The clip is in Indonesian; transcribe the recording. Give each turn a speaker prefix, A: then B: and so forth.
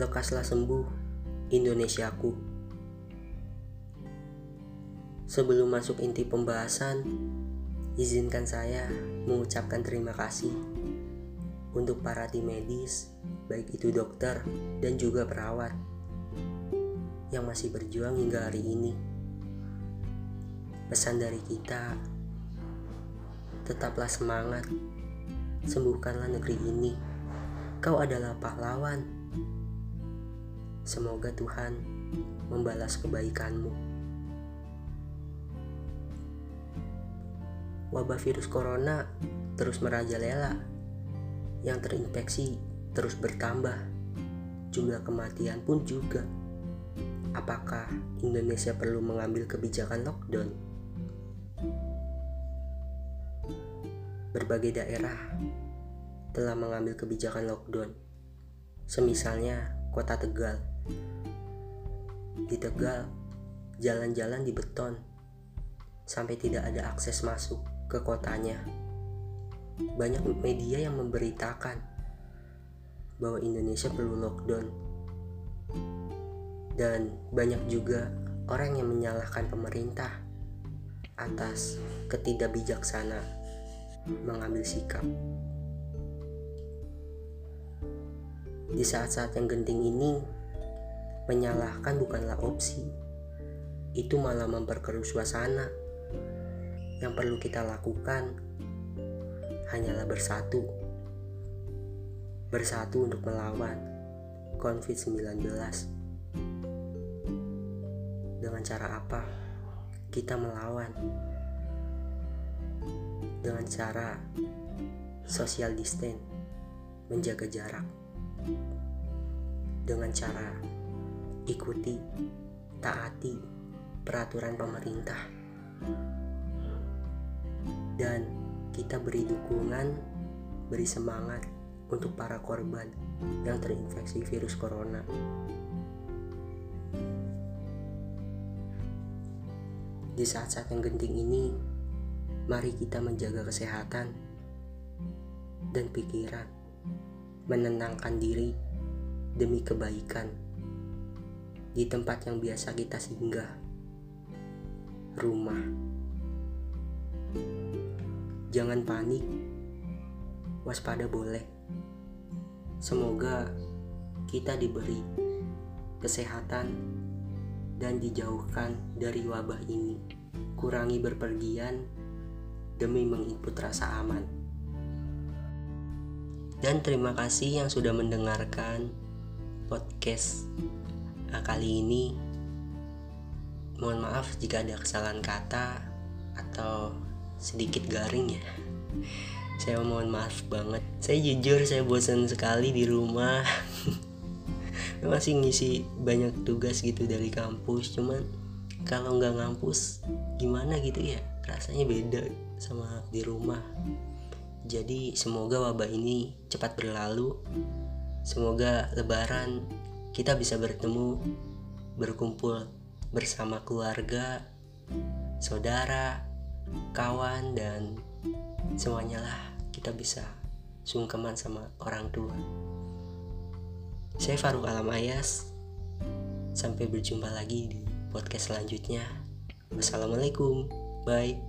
A: Lekaslah sembuh, Indonesiaku. Sebelum masuk inti pembahasan, izinkan saya mengucapkan terima kasih untuk para tim medis, baik itu dokter dan juga perawat yang masih berjuang hingga hari ini. Pesan dari kita, tetaplah semangat, sembuhkanlah negeri ini. Kau adalah pahlawan. Semoga Tuhan membalas kebaikanmu. Wabah virus corona terus merajalela. Yang terinfeksi terus bertambah. Jumlah kematian pun juga. Apakah Indonesia perlu mengambil kebijakan lockdown? Berbagai daerah telah mengambil kebijakan lockdown. Semisalnya kota Tegal. Di Tegal, jalan-jalan di beton sampai tidak ada akses masuk ke kotanya. Banyak media yang memberitakan bahwa Indonesia perlu lockdown dan banyak juga orang yang menyalahkan pemerintah atas ketidakbijaksana mengambil sikap. Di saat-saat yang genting ini, menyalahkan bukanlah opsi. Itu malah memperkeruh suasana. Yang perlu kita lakukan hanyalah bersatu. Bersatu untuk melawan COVID-19. Dengan cara apa kita melawan? Dengan cara social distance, menjaga jarak. Dengan cara ikuti, taati peraturan pemerintah. Dan kita beri dukungan, beri semangat untuk para korban yang terinfeksi virus corona. Di saat-saat yang genting ini, mari kita menjaga kesehatan dan pikiran, menenangkan diri demi kebaikan di tempat yang biasa kita singgah, rumah. Jangan panik, waspada boleh. Semoga kita diberi kesehatan dan dijauhkan dari wabah ini. Kurangi berpergian demi menginput rasa aman. Dan terima kasih yang sudah mendengarkan podcast nah, kali ini. Mohon maaf jika ada kesalahan kata atau sedikit garing ya. Saya mohon maaf banget. Saya jujur saya bosan sekali di rumah. masih ngisi banyak tugas gitu dari kampus cuman kalau nggak ngampus gimana gitu ya rasanya beda sama di rumah jadi semoga wabah ini cepat berlalu semoga lebaran kita bisa bertemu berkumpul bersama keluarga saudara kawan dan semuanya lah kita bisa sungkeman sama orang tua saya Faruk Alam Ayas. Sampai berjumpa lagi di podcast selanjutnya. Wassalamualaikum. Bye.